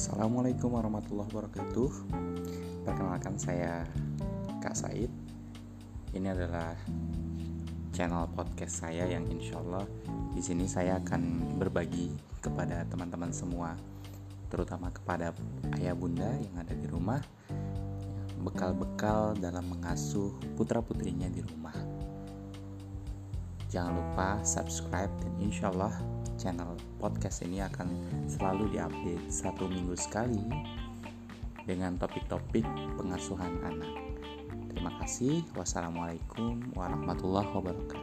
Assalamualaikum warahmatullahi wabarakatuh. Perkenalkan saya Kak Said. Ini adalah channel podcast saya yang insya Allah di sini saya akan berbagi kepada teman-teman semua, terutama kepada ayah bunda yang ada di rumah, bekal-bekal dalam mengasuh putra putrinya di rumah. Jangan lupa subscribe dan insya Allah channel podcast ini akan selalu diupdate satu minggu sekali dengan topik-topik pengasuhan anak. Terima kasih. Wassalamualaikum warahmatullahi wabarakatuh.